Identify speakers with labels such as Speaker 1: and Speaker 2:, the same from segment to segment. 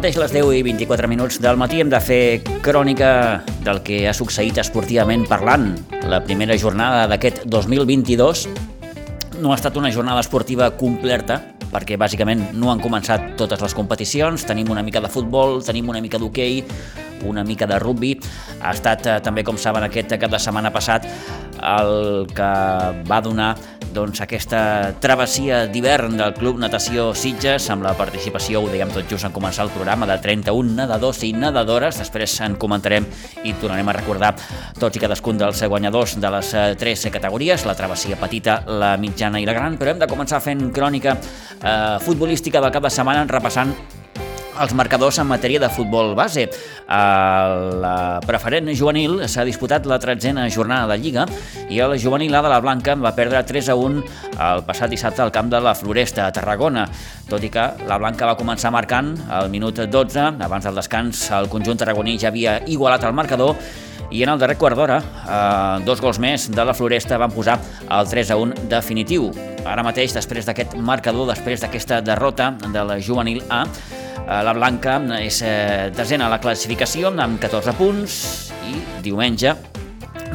Speaker 1: Mateix les 10 i 24 minuts del matí hem de fer crònica del que ha succeït esportivament parlant. La primera jornada d'aquest 2022 no ha estat una jornada esportiva completa, perquè bàsicament no han començat totes les competicions, tenim una mica de futbol, tenim una mica d'hoquei, una mica de rugby. Ha estat eh, també, com saben, aquest cap de setmana passat el que va donar doncs, aquesta travessia d'hivern del Club Natació Sitges amb la participació, ho dèiem tot just en començar el programa, de 31 nedadors i nedadores. Després en comentarem i tornarem a recordar tots i cadascun dels guanyadors de les eh, tres categories, la travessia petita, la mitjana i la gran, però hem de començar fent crònica eh, futbolística del cap de setmana repassant els marcadors en matèria de futbol base. A la preferent juvenil s'ha disputat la tretzena jornada de Lliga i el juvenil A de la Blanca va perdre 3 a 1 el passat dissabte al camp de la Floresta, a Tarragona. Tot i que la Blanca va començar marcant al minut 12, abans del descans el conjunt tarragoní ja havia igualat el marcador i en el darrer quart d'hora, eh, dos gols més de la Floresta van posar el 3 a 1 definitiu. Ara mateix, després d'aquest marcador, després d'aquesta derrota de la juvenil A, Eh, la Blanca és eh, desena a la classificació amb 14 punts i diumenge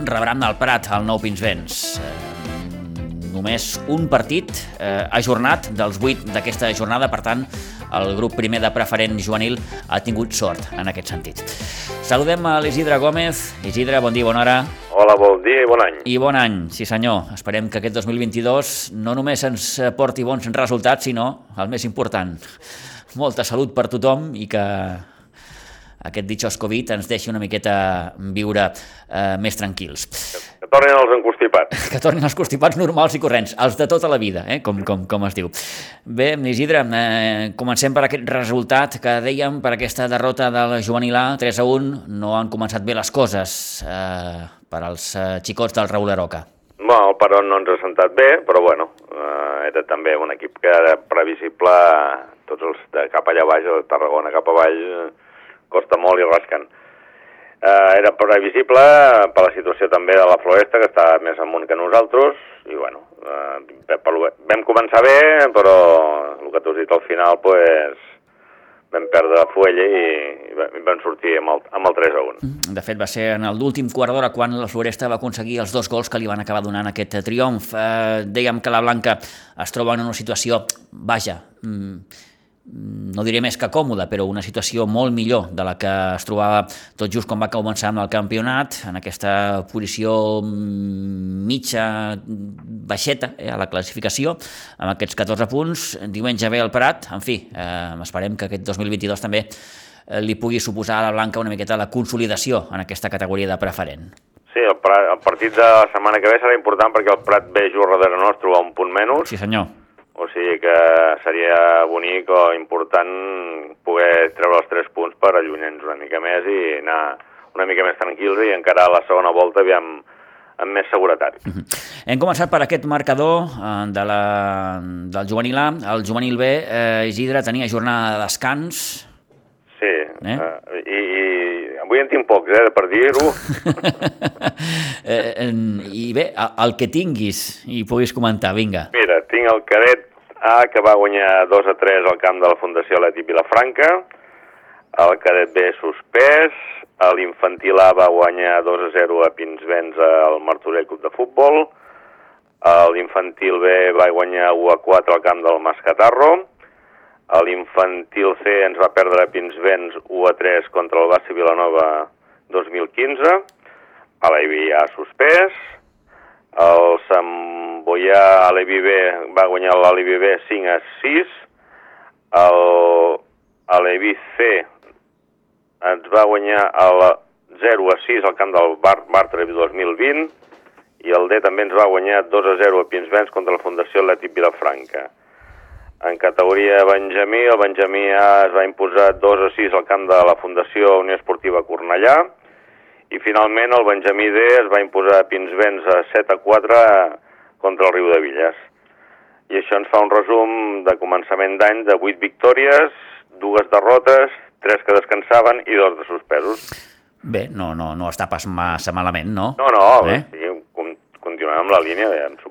Speaker 1: rebran el Prat al Nou Pinsbens. Eh, només un partit eh, ajornat dels 8 d'aquesta jornada, per tant, el grup primer de preferent juvenil ha tingut sort en aquest sentit. Saludem a l'Isidre Gómez. Isidre, bon dia, bona hora.
Speaker 2: Hola, bon dia i bon any.
Speaker 1: I bon any, sí senyor. Esperem que aquest 2022 no només ens porti bons resultats, sinó el més important, molta salut per tothom i que aquest ditxós Covid ens deixi una miqueta viure eh, més tranquils.
Speaker 2: Que tornin els encostipats.
Speaker 1: Que tornin els constipats normals i corrents, els de tota la vida, eh, com, com, com es diu. Bé, Isidre, eh, comencem per aquest resultat que dèiem, per aquesta derrota del juvenil A, 3 a 1, no han començat bé les coses eh, per als eh, xicots del Raül Aroca.
Speaker 2: Bueno, el Perón no ens ha sentat bé, però bueno, eh, era també un equip que era previsible, tots els de cap allà baix, de Tarragona cap avall, costa molt i rasquen. Eh, era previsible per la situació també de la Floresta, que està més amunt que nosaltres, i bueno, eh, vam començar bé, però el que t'ho has dit al final, pues, vam perdre la fuella i, i vam sortir amb el, amb el 3 a 1.
Speaker 1: De fet, va ser en l'últim quart d'hora quan la Floresta va aconseguir els dos gols que li van acabar donant aquest triomf. Eh, dèiem que la Blanca es troba en una situació, vaja, mm, no diré més que còmoda, però una situació molt millor de la que es trobava tot just quan va començar amb el campionat, en aquesta posició mitja baixeta eh, a la classificació, amb aquests 14 punts. Diumenge ve el Prat, en fi, eh, esperem que aquest 2022 també eh, li pugui suposar a la Blanca una miqueta la consolidació en aquesta categoria de preferent.
Speaker 2: Sí, el, Prat, el partit de la setmana que ve serà important perquè el Prat ve just darrere nostre a un punt menys.
Speaker 1: Sí, senyor
Speaker 2: o sigui que seria bonic o important poder treure els tres punts per allunyar-nos una mica més i anar una mica més tranquils i encarar la segona volta aviam, amb més seguretat. Uh -huh.
Speaker 1: Hem començat per aquest marcador eh, de la, del juvenil A. El juvenil B, eh, Isidre, tenia jornada de descans.
Speaker 2: Sí, eh? Uh, i, i avui en tinc pocs, eh, per dir-ho.
Speaker 1: eh, I bé, el que tinguis i puguis comentar, vinga.
Speaker 2: Mira, tinc el cadet a, que va guanyar 2 a 3 al camp de la Fundació Leti Vilafranca, el cadet B suspès, l'infantil A va guanyar 2 a 0 a Pinsbens al Martorell Club de Futbol, l'infantil B va guanyar 1 a 4 al camp del Mascatarro, l'infantil C ens va perdre a Pinsbens 1 a 3 contra el Bassi Vilanova 2015, a l'Ibi ha suspès, el Sant Boià a l'EBB va guanyar l'EBB 5 a 6, el, a l'EBC ens va guanyar el 0 a 6 al camp del Bar Bartre 2020 i el D també ens va guanyar 2 a 0 a Pinsbens contra la Fundació Atlètic Vilafranca. En categoria Benjamí, el Benjamí A es va imposar 2 a 6 al camp de la Fundació Unió Esportiva Cornellà i finalment el Benjamí D es va imposar a Pinsbens a 7 a 4 contra el riu de Villes. I això ens fa un resum de començament d'any de 8 victòries, dues derrotes, tres que descansaven i dos de suspesos.
Speaker 1: Bé, no, no, no està pas massa malament, no?
Speaker 2: No, no, eh? sí, continuem amb la línia, que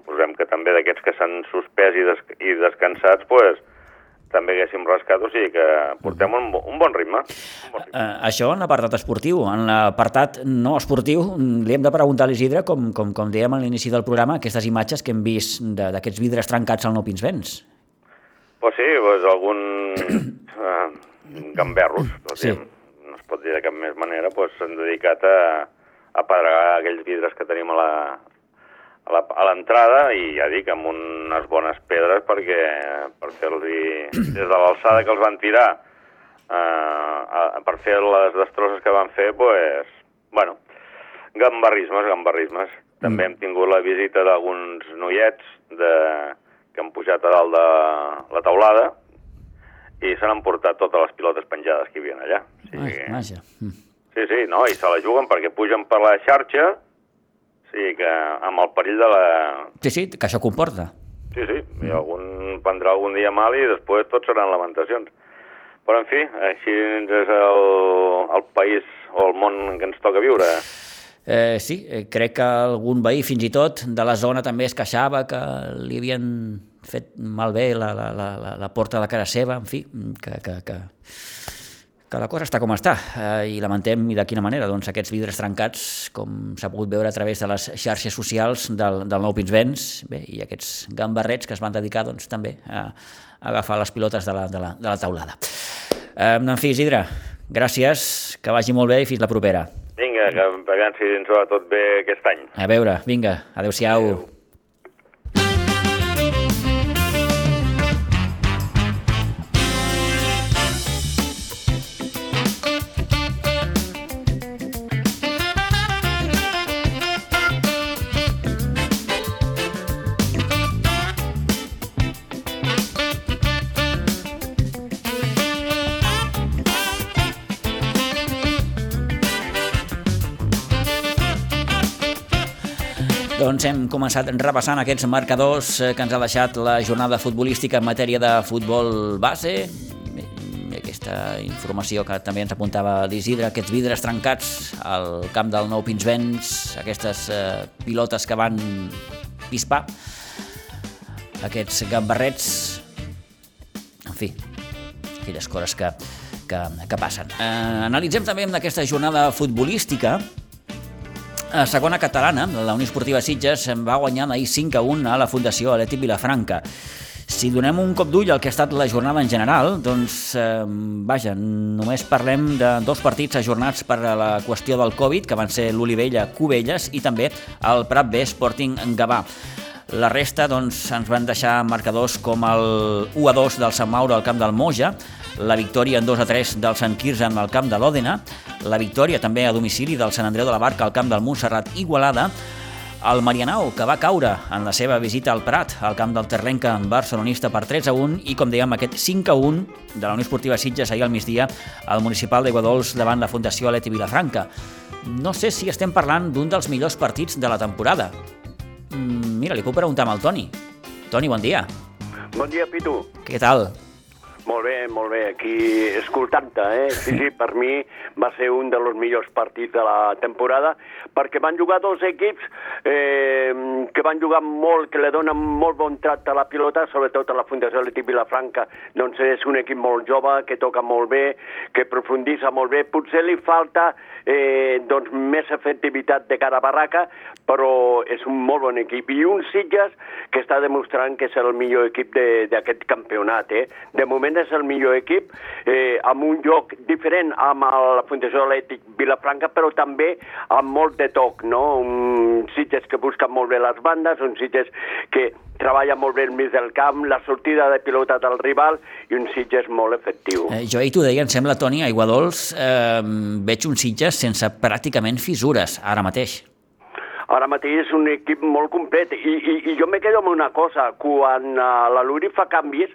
Speaker 2: també d'aquests que s'han suspès i, des i descansats, pues, també haguéssim rascat, o sigui que portem un, un bon ritme. Un bon ritme.
Speaker 1: Uh, això en l'apartat esportiu. En l'apartat no esportiu li hem de preguntar a l'Isidre, com, com, com dèiem a l'inici del programa, aquestes imatges que hem vist de- d'aquests vidres trencats al Nou Pinsbens.
Speaker 2: Pues sí, pues algun eh, gamberros,
Speaker 1: Sí.
Speaker 2: sí. no es pot dir de cap més manera, pues s'han dedicat a, a pedregar aquells vidres que tenim a la a l'entrada i ja dic, amb unes bones pedres perquè per fer-los des de l'alçada que els van tirar eh, a, per fer les destrosses que van fer, pues, bueno, gambarrismes, gambarrismes. També hem tingut la visita d'alguns noiets de, que han pujat a dalt de la taulada i se n'han portat totes les pilotes penjades que hi havia allà. O
Speaker 1: Ai,
Speaker 2: sigui,
Speaker 1: vaja. Mm.
Speaker 2: sí, sí, no, i se la juguen perquè pugen per la xarxa, sigui que amb el perill de la...
Speaker 1: Sí, sí, que això comporta.
Speaker 2: Sí, sí, i algun prendrà algun dia mal i després tot seran lamentacions. Però, en fi, així és el, el país o el món en què ens toca viure.
Speaker 1: Eh, sí, eh, crec que algun veí fins i tot de la zona també es queixava que li havien fet malbé la, la, la, la, la porta de cara seva, en fi, que, que, que, que la cosa està com està eh, i lamentem i de quina manera doncs, aquests vidres trencats com s'ha pogut veure a través de les xarxes socials del, del Nou Pinsbens bé, i aquests gambarrets que es van dedicar doncs, també a, a agafar les pilotes de la, de la, de la taulada. Eh, en fi, Isidre, gràcies, que vagi molt bé i fins la propera.
Speaker 2: Vinga, que veiem si ens va tot bé aquest any.
Speaker 1: A veure, vinga, adeu-siau.
Speaker 2: Adéu.
Speaker 1: Doncs hem començat repassant aquests marcadors eh, que ens ha deixat la jornada futbolística en matèria de futbol base. Aquesta informació que també ens apuntava l'Isidre, aquests vidres trencats al camp del Nou Pinsbens, aquestes eh, pilotes que van pispar, aquests gambarrets, en fi, aquelles coses que, que, que passen. Eh, analitzem també en aquesta jornada futbolística a segona catalana, la Unió Esportiva Sitges va guanyar ahir 5 a 1 a la Fundació Atlètic Vilafranca. Si donem un cop d'ull al que ha estat la jornada en general, doncs, eh, vaja, només parlem de dos partits ajornats per a la qüestió del Covid, que van ser l'Olivella Cubelles i també el Prat B Sporting Gavà. La resta doncs, ens van deixar marcadors com el 1 a 2 del Sant Mauro al camp del Moja, la victòria en 2 a 3 del Sant Quirze al camp de l'Òdena, la victòria també a domicili del Sant Andreu de la Barca al camp del Montserrat Igualada, el Marianao, que va caure en la seva visita al Prat, al camp del Terrenca barcelonista per 3 a 1, i com dèiem, aquest 5 a 1 de la Unió Esportiva Sitges ahir al migdia al municipal d'Aiguadols davant la Fundació Aleti Vilafranca. No sé si estem parlant d'un dels millors partits de la temporada. Mm, Mira, li puc preguntar amb el Toni. Toni, bon dia.
Speaker 3: Bon dia, Pitu.
Speaker 1: Què tal?
Speaker 3: Molt bé, molt bé, aquí escoltant-te, eh? Sí, sí, per mi va ser un dels millors partits de la temporada, perquè van jugar dos equips eh, que van jugar molt, que li donen molt bon tracte a la pilota, sobretot a la Fundació Atlètic Vilafranca. Doncs és un equip molt jove, que toca molt bé, que profunditza molt bé. Potser li falta eh, doncs, més efectivitat de cara a barraca, però és un molt bon equip. I un Sitges que està demostrant que és el millor equip d'aquest campionat. Eh? De moment és el millor equip, eh, amb un lloc diferent amb la Fundació Atlètic Vilafranca, però també amb molt de toc, no? Un Sitges que busca molt bé les bandes, un Sitges que treballa molt bé el mig del camp, la sortida de pilota del rival i un Sitges molt efectiu.
Speaker 1: Eh, jo ahir t'ho deia, em sembla, Toni, a Iguadols eh, veig un Sitges sense pràcticament fissures, ara mateix.
Speaker 3: Ara mateix és un equip molt complet i, i, i jo me quedo amb una cosa, quan uh, la Luri fa canvis,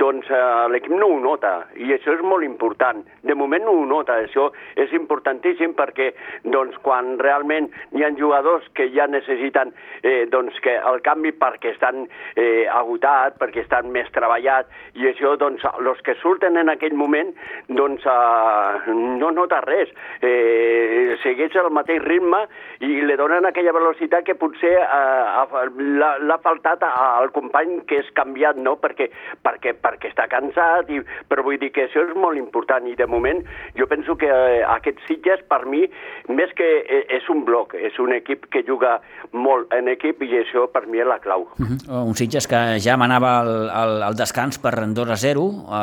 Speaker 3: doncs uh, l'equip no ho nota i això és molt important. De moment no ho nota, això és importantíssim perquè doncs, quan realment hi ha jugadors que ja necessiten eh, doncs, que el canvi perquè estan eh, agotats, perquè estan més treballats i això, doncs, els que surten en aquell moment, doncs uh, no nota res. Eh, segueix el mateix ritme i li donen aquella aquella velocitat que potser eh, l'ha faltat al company que és canviat, no? Perquè, perquè, perquè està cansat, i, però vull dir que això és molt important i de moment jo penso que eh, aquest Sitges per mi més que eh, és un bloc, és un equip que juga molt en equip i això per mi és la clau.
Speaker 1: Uh -huh. Un Sitges que ja manava al, al, al descans per 2 a 0,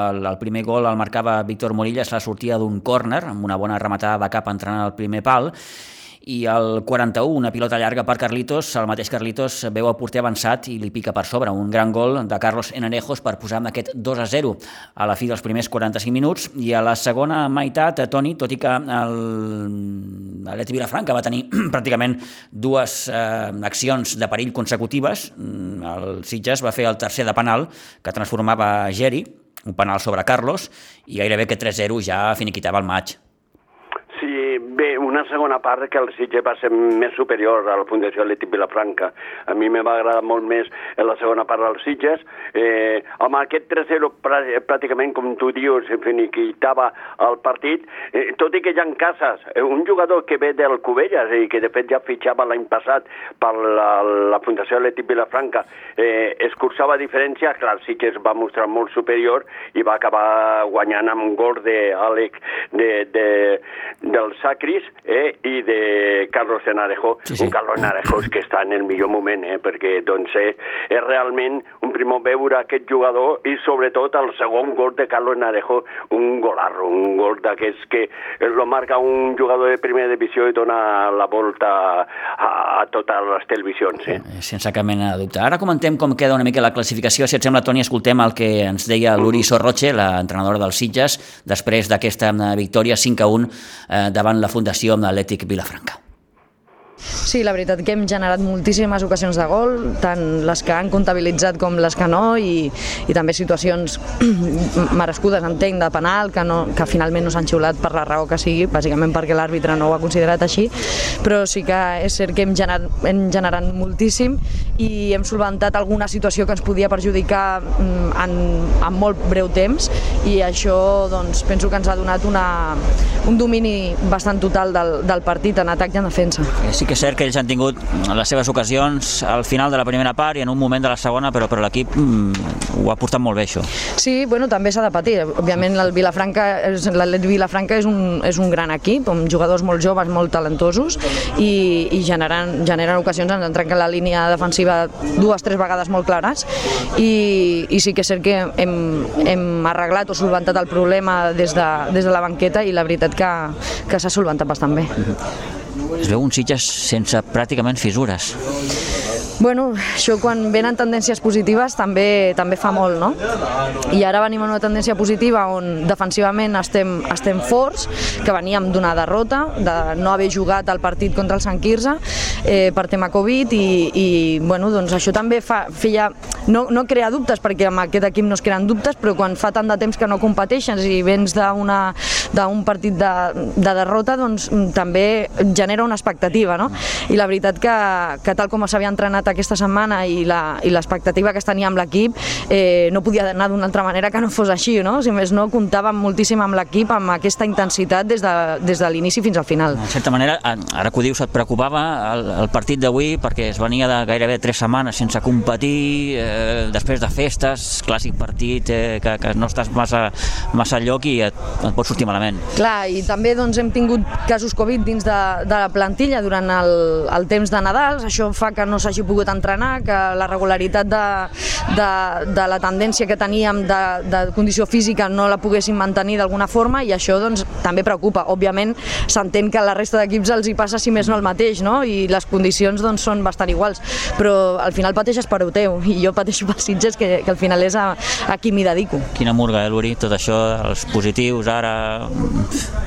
Speaker 1: el, el primer gol el marcava Víctor Morillas la sortida d'un córner amb una bona rematada de cap entrant al primer pal i el 41, una pilota llarga per Carlitos, el mateix Carlitos veu el porter avançat i li pica per sobre, un gran gol de Carlos Enanejos per posar amb aquest 2 a 0 a la fi dels primers 45 minuts i a la segona meitat, Toni, tot i que l'Aleti Vilafranca va tenir pràcticament dues eh, accions de perill consecutives, mm, el Sitges va fer el tercer de penal que transformava Geri, un penal sobre Carlos, i gairebé que 3-0 ja finiquitava el maig.
Speaker 3: Sí, bé, segona part que el Sitges va ser més superior a la Fundació Atlètic Vilafranca. A mi me va agradar molt més en la segona part del Sitges. Eh, amb aquest 3-0 pràcticament, com tu dius, finiquitava el partit, eh, tot i que Jan Casas, eh, un jugador que ve del Cubelles i que de fet ja fitxava l'any passat per la, la Fundació Atlètic Vilafranca, eh, escurçava diferència, clar, sí que es va mostrar molt superior i va acabar guanyant amb un gol d'Àlex de, de, del Sacris eh, i de Carlos Enarejo, sí, sí. un Carlos Enarejo que està en el millor moment, eh, perquè doncs, eh, és realment primer veure aquest jugador i sobretot el segon gol de Carlos Enarejo, un golarro, un gol d'aquests que lo marca un jugador de primera divisió i dona la volta a, a totes les televisions. Eh?
Speaker 1: Sense cap mena de dubte. Ara comentem com queda una mica la classificació. Si et sembla, Toni, escoltem el que ens deia l'Uri Sorroche, l'entrenadora dels Sitges, després d'aquesta eh, victòria 5 a 1 eh, davant la Fundació amb l'Atlètic Vilafranca.
Speaker 4: Sí, la veritat que hem generat moltíssimes ocasions de gol, tant les que han comptabilitzat com les que no, i, i també situacions merescudes, entenc, de penal, que, no, que finalment no s'han xiulat per la raó que sigui, bàsicament perquè l'àrbitre no ho ha considerat així, però sí que és cert que hem generat, hem generat moltíssim i hem solventat alguna situació que ens podia perjudicar mm, en, en molt breu temps i això doncs, penso que ens ha donat una, un domini bastant total del, del partit en atac i en defensa.
Speaker 1: Sí que que és cert que ells han tingut les seves ocasions al final de la primera part i en un moment de la segona, però, però l'equip mm, ho ha portat molt bé, això.
Speaker 4: Sí, bueno, també s'ha de patir. Òbviament, el Vilafranca, l'Atlet Vilafranca és un, és un gran equip, amb jugadors molt joves, molt talentosos, i, i generen, generen ocasions, ens han trencat la línia defensiva dues, tres vegades molt clares, i, i sí que és cert que hem, hem arreglat o solventat el problema des de, des de la banqueta i la veritat que, que s'ha solventat bastant bé.
Speaker 1: Es veu un Sitges sense pràcticament fissures.
Speaker 4: Bueno, això quan venen tendències positives també també fa molt, no? I ara venim en una tendència positiva on defensivament estem, estem forts, que veníem d'una derrota, de no haver jugat el partit contra el Sant Quirze eh, per tema Covid i, i bueno, doncs això també fa, feia, no, no crea dubtes perquè amb aquest equip no es creen dubtes, però quan fa tant de temps que no competeixes i vens d'un partit de, de derrota, doncs també genera una expectativa, no? I la veritat que, que tal com s'havia entrenat entrenat aquesta setmana i l'expectativa que es tenia amb l'equip eh, no podia anar d'una altra manera que no fos així, no? Si més no, comptàvem moltíssim amb l'equip, amb aquesta intensitat des de, des de l'inici fins al final.
Speaker 1: En certa manera, ara que ho dius, et preocupava el, el partit d'avui perquè es venia de gairebé tres setmanes sense competir, eh, després de festes, clàssic partit eh, que, que no estàs massa, massa lloc i et, et pot sortir malament.
Speaker 4: Clar, i també doncs, hem tingut casos Covid dins de, de la plantilla durant el, el temps de Nadal, això fa que no s'hagi pogut entrenar, que la regularitat de, de, de la tendència que teníem de, de condició física no la poguéssim mantenir d'alguna forma i això doncs, també preocupa. Òbviament s'entén que a la resta d'equips els hi passa si més no el mateix no? i les condicions doncs, són bastant iguals, però al final pateixes per teu i jo pateixo pels Sitges que, que al final és a, a qui m'hi dedico.
Speaker 1: Quina murga, eh, Luri? Tot això, els positius, ara,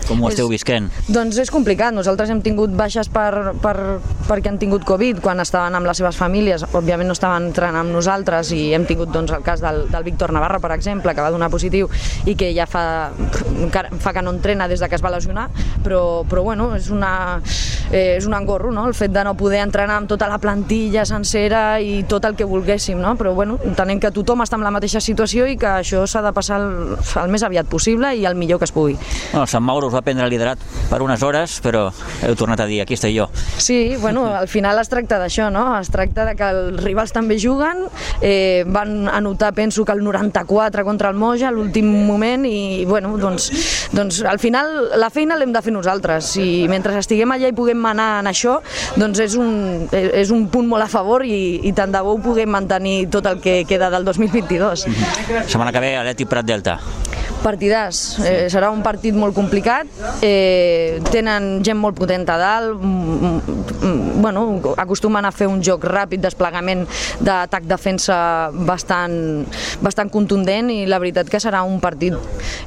Speaker 1: com ho esteu visquent?
Speaker 4: Doncs és complicat. Nosaltres hem tingut baixes per, per, perquè han tingut Covid quan estaven amb les seves famílies, òbviament no estaven entrenant amb nosaltres i hem tingut doncs, el cas del, del Víctor Navarra, per exemple, que va donar positiu i que ja fa, fa que no entrena des de que es va lesionar, però, però bueno, és, una, eh, és un engorro, no? el fet de no poder entrenar amb tota la plantilla sencera i tot el que volguéssim, no? però bueno, entenem que tothom està en la mateixa situació i que això s'ha de passar el, el més aviat possible i el millor que es pugui.
Speaker 1: Bueno, Sant Mauro us va prendre liderat per unes hores, però heu tornat a dir, aquí estic jo.
Speaker 4: Sí, bueno, al final es tracta d'això, no? Es tracta de que els rivals també juguen, eh, van anotar, penso que el 94 contra el Moja, l'últim moment, i bueno, doncs, doncs al final la feina l'hem de fer nosaltres, i mentre estiguem allà i puguem manar en això, doncs és un, és un punt molt a favor i, i tant de bo ho puguem mantenir tot el que queda del 2022.
Speaker 1: Setmana que ve, Atlètic Prat Delta.
Speaker 4: Partidàs. Eh, serà un partit molt complicat. Eh, tenen gent molt potent a dalt. Mm, mm, bueno, acostumen a fer un joc ràpid, desplegament d'atac-defensa bastant, bastant contundent i la veritat que serà un partit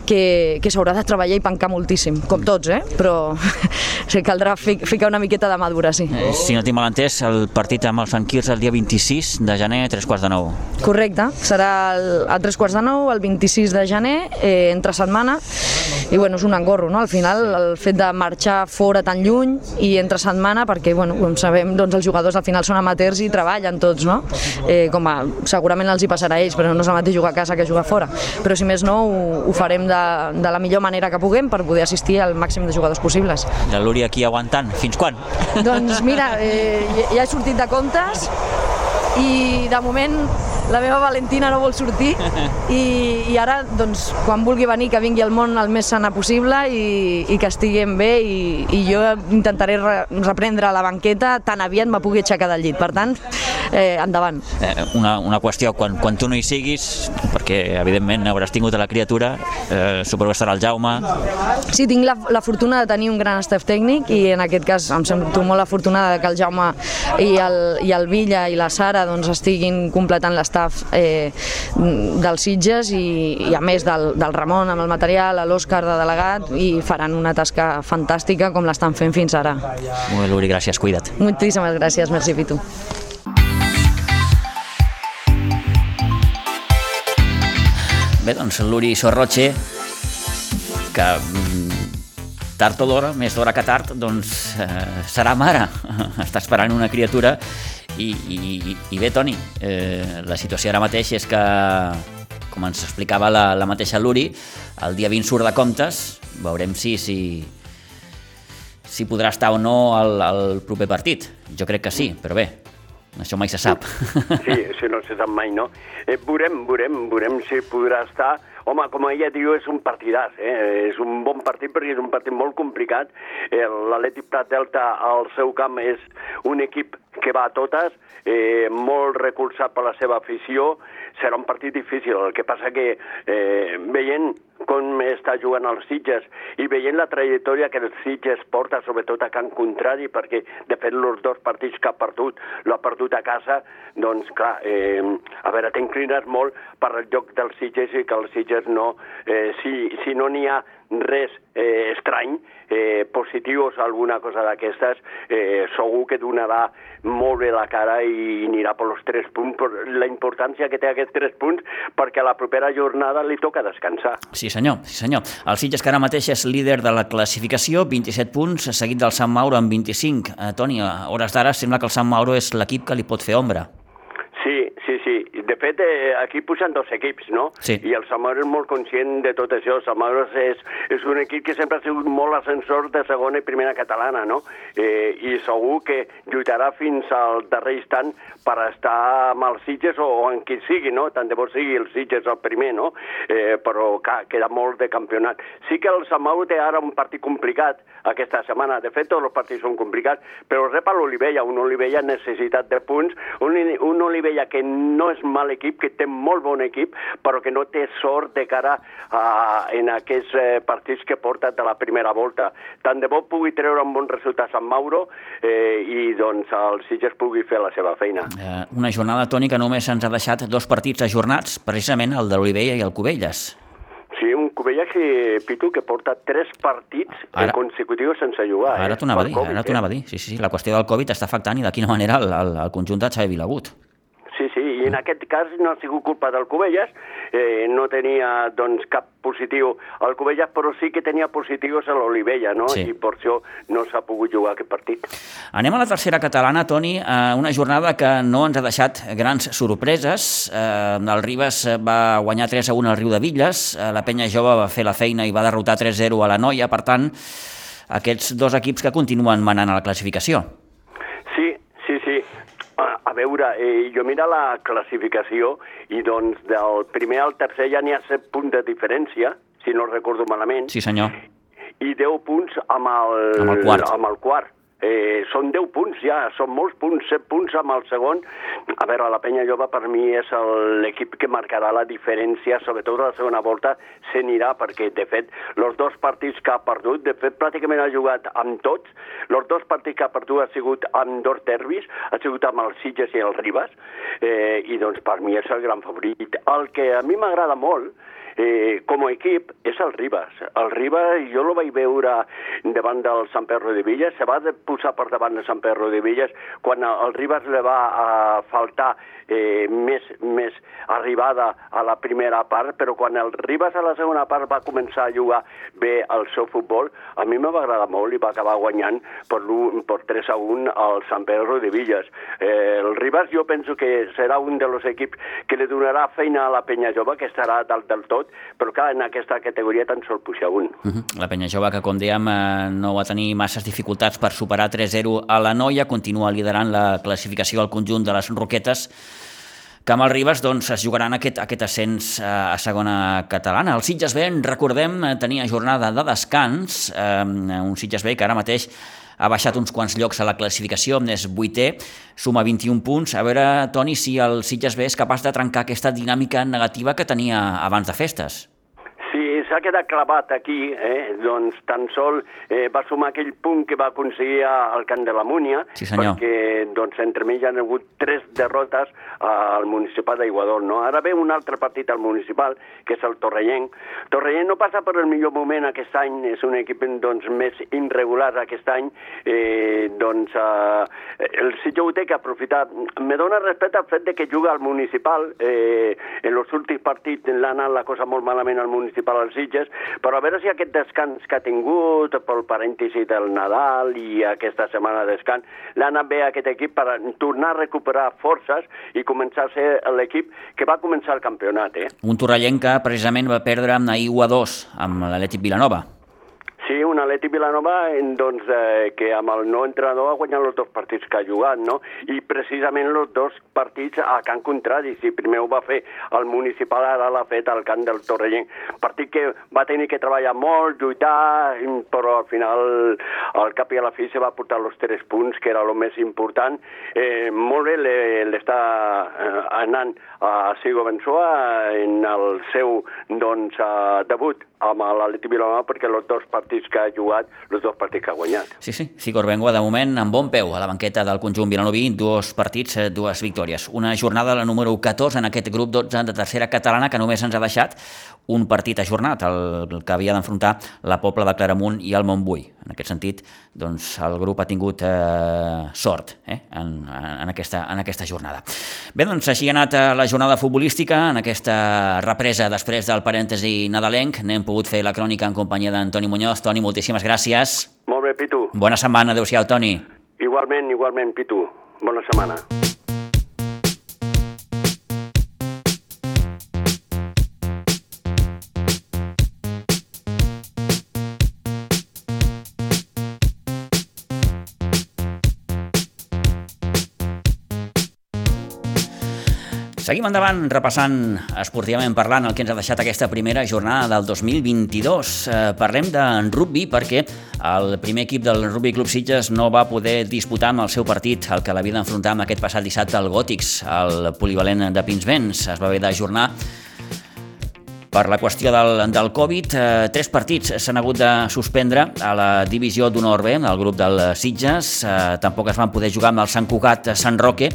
Speaker 4: que, que s'haurà de treballar i pencar moltíssim, com tots, eh? però sí, caldrà fi, ficar una miqueta de madura, sí.
Speaker 1: Eh, si no tinc mal entès, el partit amb els Sant Quirze el dia 26 de gener, a tres quarts de nou.
Speaker 4: Correcte, serà el, a tres quarts de nou, el 26 de gener, eh, entre setmana, i bueno, és un engorro, no? Al final, el fet de marxar fora tan lluny i entre setmana, perquè, bueno, com sabem, doncs els jugadors al final són amateurs i treballen tots, no? Eh, com a, segurament els hi passarà a ells, però no és el mateix jugar a casa que jugar fora. Però si més no, ho, ho farem de, de la millor manera que puguem per poder assistir al màxim de jugadors possibles.
Speaker 1: La Lúria aquí aguantant, fins quan?
Speaker 4: Doncs mira, eh, ja he sortit de comptes i de moment la meva Valentina no vol sortir i, i ara, doncs, quan vulgui venir, que vingui al món el més sana possible i, i que estiguem bé i, i jo intentaré re, reprendre la banqueta tan aviat me pugui aixecar del llit. Per tant, eh, endavant.
Speaker 1: Eh, una, una qüestió, quan, quan tu no hi siguis, perquè evidentment hauràs tingut a la criatura, eh, suposo que estarà el Jaume...
Speaker 4: Sí, tinc la, la fortuna de tenir un gran staff tècnic i en aquest cas em sento molt afortunada que el Jaume i el, i el Villa i la Sara doncs, estiguin completant l'estaf eh, dels Sitges i, i a més del, del Ramon amb el material, a l'Òscar de delegat i faran una tasca fantàstica com l'estan fent fins ara.
Speaker 1: Molt bé, Luri, gràcies, cuida't.
Speaker 4: Moltíssimes gràcies, merci Pitu.
Speaker 1: Bé, doncs l'Uri Sorroche, que mm, tard o d'hora, més d'hora que tard, doncs eh, serà mare. Està esperant una criatura i, i, i bé, Toni, eh, la situació ara mateix és que, com ens explicava la, la mateixa Luri, el dia 20 surt de comptes, veurem si, si, si podrà estar o no al, al proper partit. Jo crec que sí, però bé, això mai se sap.
Speaker 3: Sí, això no se sap mai, no? Eh, veurem, veurem, veurem si podrà estar. Home, com ella diu, és un partidàs, eh? és un bon partit perquè és un partit molt complicat. Eh, L'Atlètic Prat Delta al seu camp és un equip que va a totes, eh, molt recolzat per la seva afició, serà un partit difícil. El que passa que eh, veient com està jugant els Sitges i veient la trajectòria que els Sitges porta, sobretot a Can Contrari, perquè de fet els dos partits que ha perdut l'ha perdut a casa, doncs clar, eh, a veure, t'inclines molt per al joc dels Sitges i que els Sitges no, eh, si, si no n'hi ha res eh, estrany, eh, positius, alguna cosa d'aquestes, eh, segur que donarà molt bé la cara i anirà per els tres punts, per la importància que té aquests tres punts, perquè a la propera jornada li toca descansar.
Speaker 1: Sí senyor, sí senyor. El Sitges que ara mateix és líder de la classificació, 27 punts, seguit del Sant Mauro amb 25. Eh, Toni, a hores d'ara sembla que el Sant Mauro és l'equip que li pot fer ombra.
Speaker 3: Sí, sí, sí. De fet, eh, aquí posen dos equips, no?
Speaker 1: Sí.
Speaker 3: I el Samauro és molt conscient de tot això. El Samauro és, és un equip que sempre ha sigut molt ascensor de segona i primera catalana, no? Eh, I segur que lluitarà fins al darrer instant per estar amb els Sitges o, o en qui sigui, no? Tant de bo sigui el Sitges el primer, no? Eh, però clar, queda molt de campionat. Sí que el Samauro té ara un partit complicat aquesta setmana. De fet, tots els partits són complicats, però rep a l'Olivella, un Olivella necessitat de punts, un, un Olivella que no és mal equip, que té molt bon equip, però que no té sort de cara a, en aquests eh, partits que porta de la primera volta. Tant de bo pugui treure un bon resultat a Sant Mauro eh, i doncs el Sitges pugui fer la seva feina.
Speaker 1: Eh, una jornada, Toni, que només ens ha deixat dos partits ajornats, precisament el de l'Olivella i el Cubelles.
Speaker 3: Sí, un Cubelles que, Pitu, que porta tres partits ara,
Speaker 1: Ara-
Speaker 3: consecutius sense jugar.
Speaker 1: Ara
Speaker 3: eh,
Speaker 1: t'ho anava a dir,
Speaker 3: Covid,
Speaker 1: ara t'ho anava a dir. Sí, sí, sí, la qüestió del Covid està afectant i de quina manera el, el, el conjunt de Xavi Vilagut.
Speaker 3: I en aquest cas no ha sigut culpa del Covelles, eh, no tenia doncs, cap positiu al Covelles, però sí que tenia positius a l'Olivella, no?
Speaker 1: Sí.
Speaker 3: I per això no s'ha pogut jugar aquest partit.
Speaker 1: Anem a la tercera catalana, Toni, eh, una jornada que no ens ha deixat grans sorpreses. Eh, el Ribas va guanyar 3 a 1 al Riu de Villes, eh, la Penya Jove va fer la feina i va derrotar 3-0 a la Noia, per tant, aquests dos equips que continuen manant a la classificació.
Speaker 3: A veure, eh, jo mira la classificació i doncs del primer al tercer ja n'hi ha 7 punts de diferència, si no recordo malament,
Speaker 1: Sí, senyor.
Speaker 3: i 10 punts amb el,
Speaker 1: Amb el quart.
Speaker 3: Amb el quart. Eh, són 10 punts ja, són molts punts, 7 punts amb el segon. A veure, la Penya Jove per mi és l'equip que marcarà la diferència, sobretot a la segona volta, se n'irà, perquè de fet, els dos partits que ha perdut, de fet pràcticament ha jugat amb tots, els dos partits que ha perdut ha sigut amb dos derbis, ha sigut amb els Sitges i el Ribas, eh, i doncs per mi és el gran favorit. El que a mi m'agrada molt, eh, com a equip és el Ribas. El Ribas jo lo vaig veure davant del Sant Perro de Villas, se va posar per davant de Sant Perro de Villas quan el Ribas le va a faltar eh, més, més arribada a la primera part, però quan el Ribas a la segona part va començar a jugar bé el seu futbol, a mi me va agradar molt i va acabar guanyant per, per 3 a 1 al Sant Pedro de Villas. Eh, el Ribas jo penso que serà un dels equips que li donarà feina a la Penya Jove, que estarà dalt del tot, però clar, en aquesta categoria tan sol puja un.
Speaker 1: Uh -huh. La Penya Jove, que com dèiem, eh, no va tenir masses dificultats per superar 3-0 a la Noia, continua liderant la classificació al conjunt de les Roquetes, que amb el Ribas doncs, es jugaran aquest, aquest ascens eh, a segona catalana. El Sitges B, recordem, eh, tenia jornada de descans, eh, un Sitges B que ara mateix ha baixat uns quants llocs a la classificació, és vuitè, suma 21 punts. A veure, Toni, si el Sitges B és capaç de trencar aquesta dinàmica negativa que tenia abans de festes.
Speaker 3: S'ha quedat clavat aquí, eh? doncs tan sol eh, va sumar aquell punt que va aconseguir al Camp de la Múnia,
Speaker 1: Sí, senyor.
Speaker 3: perquè doncs, entre mig han hagut tres derrotes al municipal d'Aiguador. No? Ara ve un altre partit al municipal, que és el Torrellenc. Torrellenc no passa per el millor moment aquest any, és un equip doncs, més irregular aquest any, eh, doncs eh, el Sitges ho té que aprofitar. Me dóna respecte al fet de que juga al municipal, eh, en els últims partits l'ha anat la cosa molt malament al municipal als Sitges, però a veure si aquest descans que ha tingut pel parèntesi del Nadal i aquesta setmana de descans l'ha anat bé aquest equip per tornar a recuperar forces i començar a ser l'equip que va començar el campionat, eh?
Speaker 1: Un torrellenc que precisament va perdre amb ahir 1 a 2 amb l'Atlètic Vilanova.
Speaker 3: Sí, un Atleti Vilanova doncs, eh, que amb el nou entrenador ha guanyat els dos partits que ha jugat, no? I precisament els dos partits a Can Contrari. Si primer ho va fer el municipal, ara l'ha fet al camp del Torrellenc. Partit que va tenir que treballar molt, lluitar, però al final, al cap i a la fi, se va portar els tres punts, que era el més important. Eh, molt bé le- l'està eh, anant a Sigo Bensoa en el seu doncs, eh, debut amb l'Atleti Vilanova perquè els dos partits que ha jugat, els dos partits que ha guanyat.
Speaker 1: Sí, sí, Cigor Bengoa de moment amb bon peu a la banqueta del conjunt vilanoví, dos partits, eh, dues victòries. Una jornada, la número 14 en aquest grup 12 de tercera catalana que només ens ha deixat un partit ajornat, el, que havia d'enfrontar la Pobla de Claramunt i el Montbui. En aquest sentit, doncs, el grup ha tingut eh, sort eh, en, en, aquesta, en aquesta jornada. Bé, doncs així ha anat eh, la jornada futbolística, en aquesta represa després del parèntesi nadalenc. N'hem pogut fer la crònica en companyia d'Antoni Muñoz. Toni, moltíssimes gràcies.
Speaker 3: Molt bé, Pitu.
Speaker 1: Bona setmana, adeu-siau, Toni.
Speaker 3: Igualment, igualment, Pitu. Bona setmana.
Speaker 1: Seguim endavant repassant esportivament parlant el que ens ha deixat aquesta primera jornada del 2022. Eh, parlem de rugby perquè el primer equip del Rugby Club Sitges no va poder disputar amb el seu partit el que l'havia d'enfrontar amb aquest passat dissabte al Gòtics, al polivalent de Pinsbens. Es va haver d'ajornar per la qüestió del, del Covid, eh, tres partits s'han hagut de suspendre a la divisió d'honor B, al grup del Sitges. Eh, tampoc es van poder jugar amb el Sant Cugat Sant Roque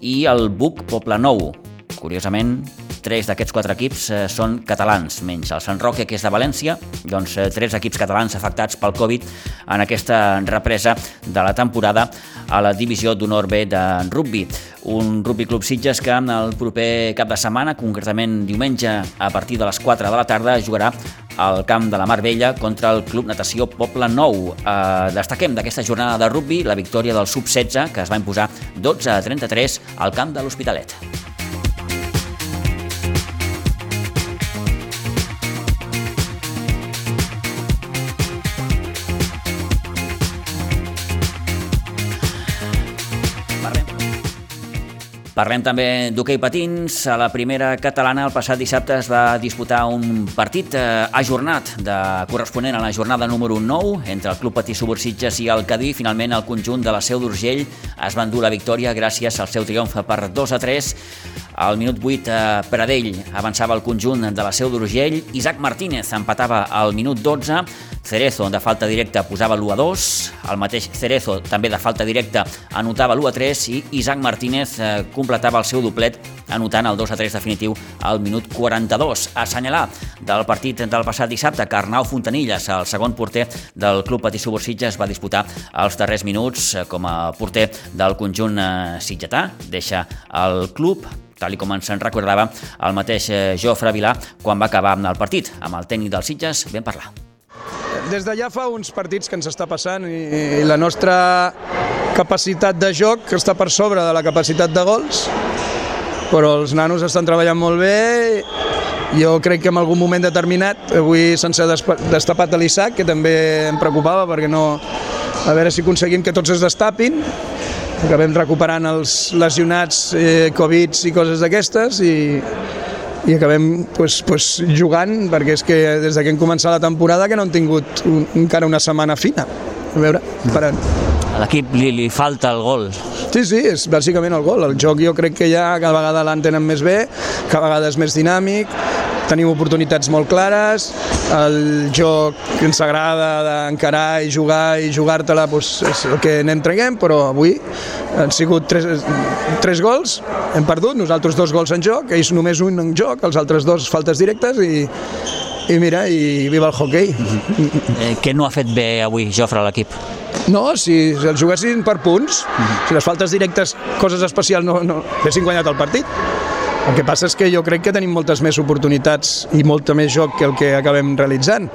Speaker 1: i el Buc Poble Nou. Curiosament, tres d'aquests quatre equips eh, són catalans, menys el Sant Roque, que és de València, doncs eh, tres equips catalans afectats pel Covid en aquesta represa de la temporada a la divisió d'honor B de rugby. Un rugby club Sitges que el proper cap de setmana, concretament diumenge a partir de les 4 de la tarda, jugarà al camp de la Mar Vella contra el Club Natació Poble Nou. Eh, destaquem d'aquesta jornada de rugby la victòria del Sub-16, que es va imposar 12 a 33 al camp de l'Hospitalet. Parlem també d'hoquei patins. A la primera catalana el passat dissabte es va disputar un partit eh, ajornat de corresponent a la jornada número 9 entre el Club Patí Subursitges i el Cadí. Finalment el conjunt de la Seu d'Urgell es va endur la victòria gràcies al seu triomf per 2 a 3. Al minut 8 eh, Pradell avançava el conjunt de la Seu d'Urgell. Isaac Martínez empatava al minut 12. Cerezo de falta directa posava l'1 a 2, el mateix Cerezo també de falta directa anotava l'1 a 3 i Isaac Martínez eh, completava el seu doblet anotant el 2 a 3 definitiu al minut 42. Assenyalar del partit del passat dissabte que Arnau Fontanilles, el segon porter del Club Patí es va disputar els darrers minuts eh, com a porter del conjunt eh, sitgetà. Deixa el club tal com ens en recordava el mateix Jofre Vilà quan va acabar el partit. Amb el tècnic dels Sitges vam parlar.
Speaker 5: Des de ja fa uns partits que ens està passant i, i la nostra capacitat de joc està per sobre de la capacitat de gols, però els nanos estan treballant molt bé. Jo crec que en algun moment determinat avui se'ns ha destapat l'Isaac, que també em preocupava perquè no... A veure si aconseguim que tots es destapin, acabem recuperant els lesionats, eh, Covid i coses d'aquestes i, i acabem pues, pues, jugant perquè és que des que hem començat la temporada que no hem tingut un, encara una setmana fina. A veure, esperant.
Speaker 1: A l'equip li, li falta el gol.
Speaker 5: Sí, sí, és bàsicament el gol. El joc jo crec que ja cada vegada l'entenen més bé, cada vegada és més dinàmic, tenim oportunitats molt clares, el joc que ens agrada d'encarar i jugar i jugar-te-la doncs, és el que anem traguem, però avui han sigut tres, tres gols, hem perdut, nosaltres dos gols en joc, ells només un en joc, els altres dos faltes directes i, i mira, i viva el hockey.
Speaker 1: Eh, què no ha fet bé avui Jofre a l'equip?
Speaker 5: No, si els juguessin per punts, si les faltes directes, coses especials, no, no haguessin guanyat el partit. El que passa és que jo crec que tenim moltes més oportunitats i molta més joc que el que acabem realitzant.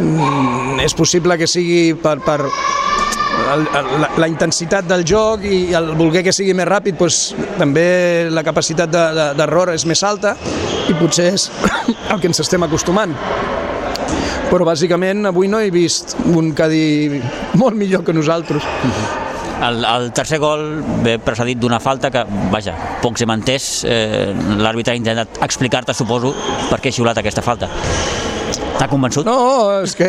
Speaker 5: Mm, és possible que sigui per, per la, la intensitat del joc i el voler que sigui més ràpid, doncs, també la capacitat d'error de, de, és més alta i potser és el que ens estem acostumant però bàsicament avui no he vist un Cadí molt millor que nosaltres.
Speaker 1: El, el tercer gol ve precedit d'una falta que, vaja, pocs hem entès. Eh, L'àrbitre ha intentat explicar-te, suposo, per què ha xiulat aquesta falta. T'ha convençut?
Speaker 5: No, és que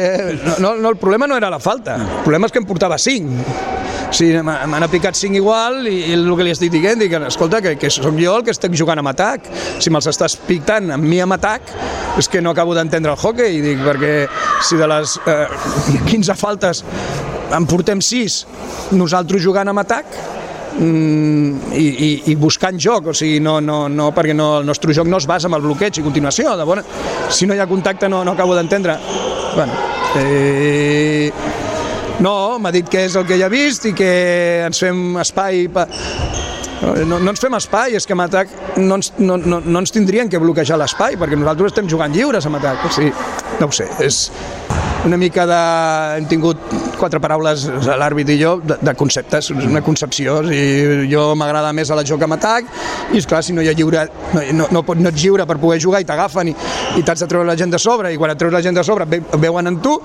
Speaker 5: no, no, el problema no era la falta, el problema és que em portava 5. O sigui, m'han aplicat 5 igual i, el que li estic dient, dic, escolta, que, que sóc jo el que estic jugant amb atac. Si me'ls estàs pictant amb mi amb atac, és que no acabo d'entendre el hockey, dic, perquè si de les eh, 15 faltes en portem 6, nosaltres jugant amb atac, mm, i, i, i buscant joc, o sigui, no, no, no, perquè no, el nostre joc no es basa en el bloqueig i continuació, de bona, si no hi ha contacte no, no acabo d'entendre. Bueno, eh, no, m'ha dit que és el que ja ha vist i que ens fem espai per, no, no ens fem espai, és que amb atac no ens, no, no, no ens tindrien que bloquejar l'espai, perquè nosaltres estem jugant lliures amb atac. O sigui, no ho sé, és una mica de... hem tingut quatre paraules, l'àrbit i jo, de, de conceptes, una concepció. O sigui, jo m'agrada més a la joc amb atac, i és clar, si no hi ha lliure, no, no, no, no ets lliure per poder jugar i t'agafen i, i t'has de treure la gent de sobre, i quan et treus la gent de sobre ve, veuen en tu,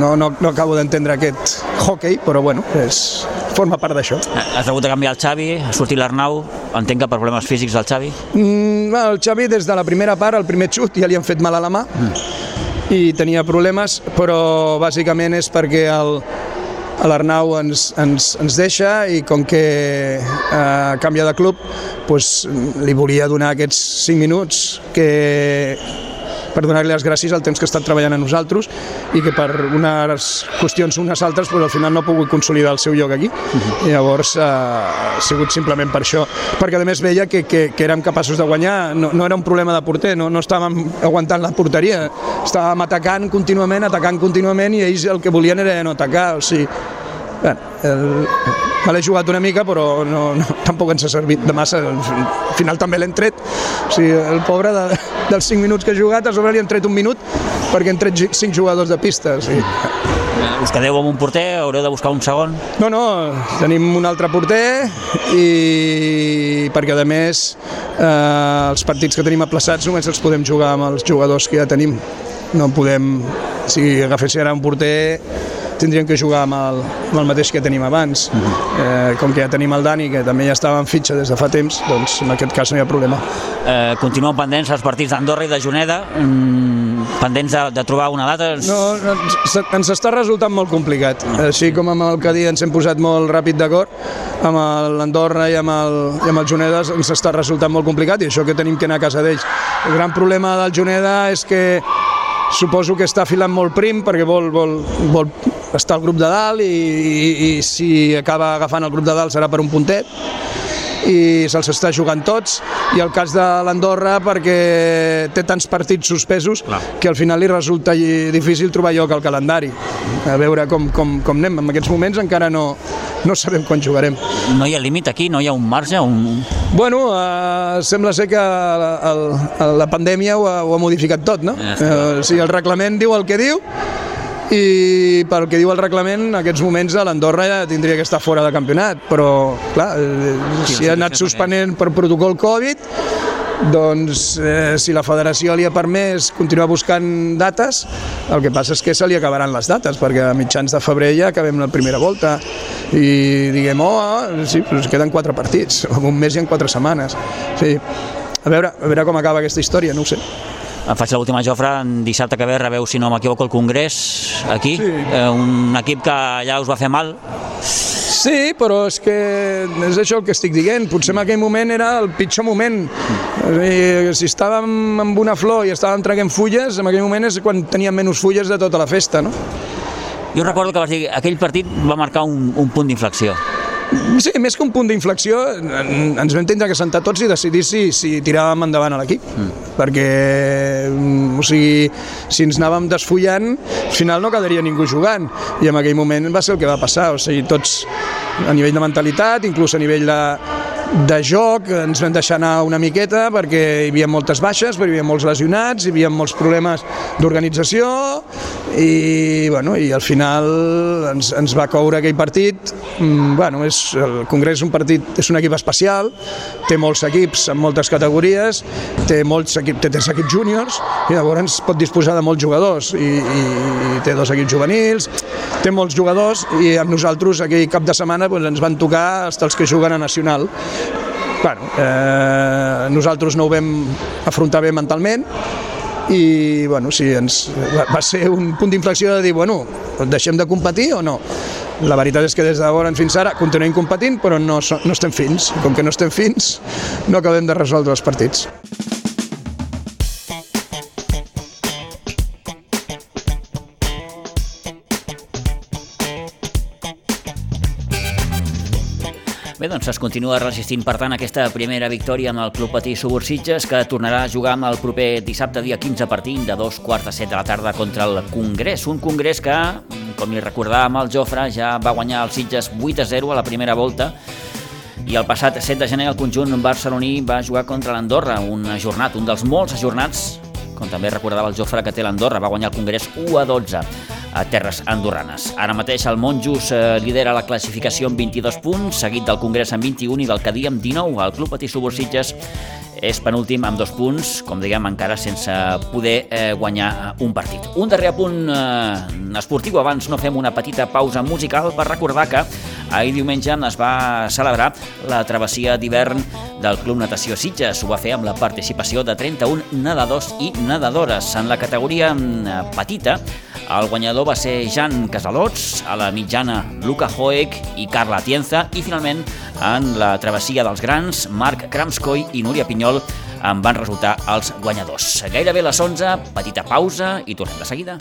Speaker 5: no, no, no acabo d'entendre aquest hockey, però bueno, és, forma part d'això.
Speaker 1: Has hagut de canviar el Xavi, ha sortit l'Arnau, entenc que per problemes físics del Xavi?
Speaker 5: Mm, el Xavi des de la primera part, el primer xut, ja li han fet mal a la mà mm. I tenia problemes, però bàsicament és perquè el, l'Arnau ens, ens, ens deixa i com que eh, canvia de club doncs, li volia donar aquests 5 minuts que, per donar-li les gràcies al temps que ha estat treballant a nosaltres i que per unes qüestions unes altres pues, al final no ha pogut consolidar el seu lloc aquí. Uh -huh. I llavors eh, ha sigut simplement per això. Perquè a més veia que, que, que érem capaços de guanyar, no, no era un problema de porter, no, no estàvem aguantant la porteria, estàvem atacant contínuament, atacant contínuament i ells el que volien era no atacar, o sigui, Bueno, el, me l'he jugat una mica, però no, no, tampoc ens ha servit de massa. Al final també l'hem tret. O sigui, el pobre de, dels 5 minuts que ha jugat, a sobre li han tret un minut perquè han tret 5 jugadors de pista. O sigui.
Speaker 1: Us quedeu amb un porter, haureu de buscar un segon?
Speaker 5: No, no, tenim un altre porter i perquè a més eh, els partits que tenim aplaçats només els podem jugar amb els jugadors que ja tenim. No podem, si agaféssim ara un porter tindríem que jugar amb el, amb el mateix que tenim abans. Uh -huh. eh, com que ja tenim el Dani, que també ja estava en fitxa des de fa temps, doncs en aquest cas no hi ha problema.
Speaker 1: Eh, continuen pendents els partits d'Andorra i de Juneda, mm, pendents de, de trobar una data?
Speaker 5: No, ens, ens està resultant molt complicat. Així com amb el Cadí ens hem posat molt ràpid d'acord, amb l'Andorra i, amb el, i amb el Juneda ens està resultant molt complicat i això que tenim que anar a casa d'ells. El gran problema del Juneda és que suposo que està filant molt prim perquè vol, vol, vol estar al grup de dalt i, i, i si acaba agafant el grup de dalt serà per un puntet i se'ls està jugant tots i el cas de l'Andorra perquè té tants partits suspesos Clar. que al final li resulta difícil trobar lloc al calendari a veure com, com, com anem en aquests moments encara no, no sabem quan jugarem
Speaker 1: No hi ha límit aquí? No hi ha un marge? Un...
Speaker 5: Bueno, eh, sembla ser que el, el, la pandèmia ho ha, ho ha modificat tot, no? Eh, o sigui, el reglament diu el que diu i pel que diu el reglament, en aquests moments l'Andorra ja tindria que estar fora de campionat, però clar, eh, si ha anat suspenent per protocol Covid, doncs eh, si la federació li ha permès continuar buscant dates, el que passa és que se li acabaran les dates, perquè a mitjans de febrer ja acabem la primera volta i diguem, oh, sí, però queden quatre partits, en un mes i en quatre setmanes. Sí. A veure, a veure com acaba aquesta història, no ho sé.
Speaker 1: Em faig l'última, Jofre, en dissabte que ve rebeu, si no m'equivoco, el Congrés aquí, sí. eh, un equip que ja us va fer mal.
Speaker 5: Sí, però és que és això el que estic dient. Potser en aquell moment era el pitjor moment. dir, si estàvem amb una flor i estàvem traguent fulles, en aquell moment és quan teníem menys fulles de tota la festa, no?
Speaker 1: Jo recordo que vas dir aquell partit va marcar un, un punt d'inflexió.
Speaker 5: Sí, més que un punt d'inflexió, ens vam tindre que sentar tots i decidir si, si tiràvem endavant a l'equip. Mm. Perquè, mm, o sigui, si ens anàvem desfullant, al final no quedaria ningú jugant. I en aquell moment va ser el que va passar. O sigui, tots a nivell de mentalitat, inclús a nivell de, de joc ens vam deixar anar una miqueta perquè hi havia moltes baixes, perquè hi havia molts lesionats, hi havia molts problemes d'organització i, bueno, i al final ens, ens va coure aquell partit. Mm, bueno, és, el Congrés és un partit, és un equip especial, té molts equips en moltes categories, té molts equips, té tres equips júniors i llavors pot disposar de molts jugadors i, i, i té dos equips juvenils, té molts jugadors i amb nosaltres aquell cap de setmana doncs, ens van tocar hasta els que juguen a Nacional bueno, eh, nosaltres no ho vam afrontar bé mentalment i bueno, sí, ens, va ser un punt d'inflexió de dir, bueno, deixem de competir o no? La veritat és que des de fins ara continuem competint, però no, no estem fins. Com que no estem fins, no acabem de resoldre els partits.
Speaker 1: Bé, doncs es continua resistint, per tant, aquesta primera victòria amb el Club Patí Subursitges, que tornarà a jugar amb el proper dissabte, dia 15, partint de dos quarts de set de la tarda contra el Congrés. Un Congrés que, com li recordàvem al Jofre, ja va guanyar el Sitges 8 a 0 a la primera volta, i el passat 7 de gener el conjunt barceloní va jugar contra l'Andorra, un ajornat, un dels molts ajornats, com també recordava el Jofre que té l'Andorra, va guanyar el Congrés 1 a 12 a terres andorranes. Ara mateix el Monjos eh, lidera la classificació amb 22 punts, seguit del Congrés amb 21 i del Cadí amb 19. El Club Patí Subursitges és penúltim amb dos punts, com diguem, encara sense poder eh, guanyar un partit. Un darrer punt eh, esportiu, abans no fem una petita pausa musical per recordar que ahir diumenge es va celebrar la travessia d'hivern del Club Natació Sitges. Ho va fer amb la participació de 31 nedadors i nedadores. En la categoria mm, petita, el guanyador va ser Jan Casalots, a la mitjana Luca Hoek i Carla Tienza i finalment en la travessia dels grans Marc Kramskoy i Núria Pinyol en van resultar els guanyadors. Gairebé les 11, petita pausa i tornem de seguida.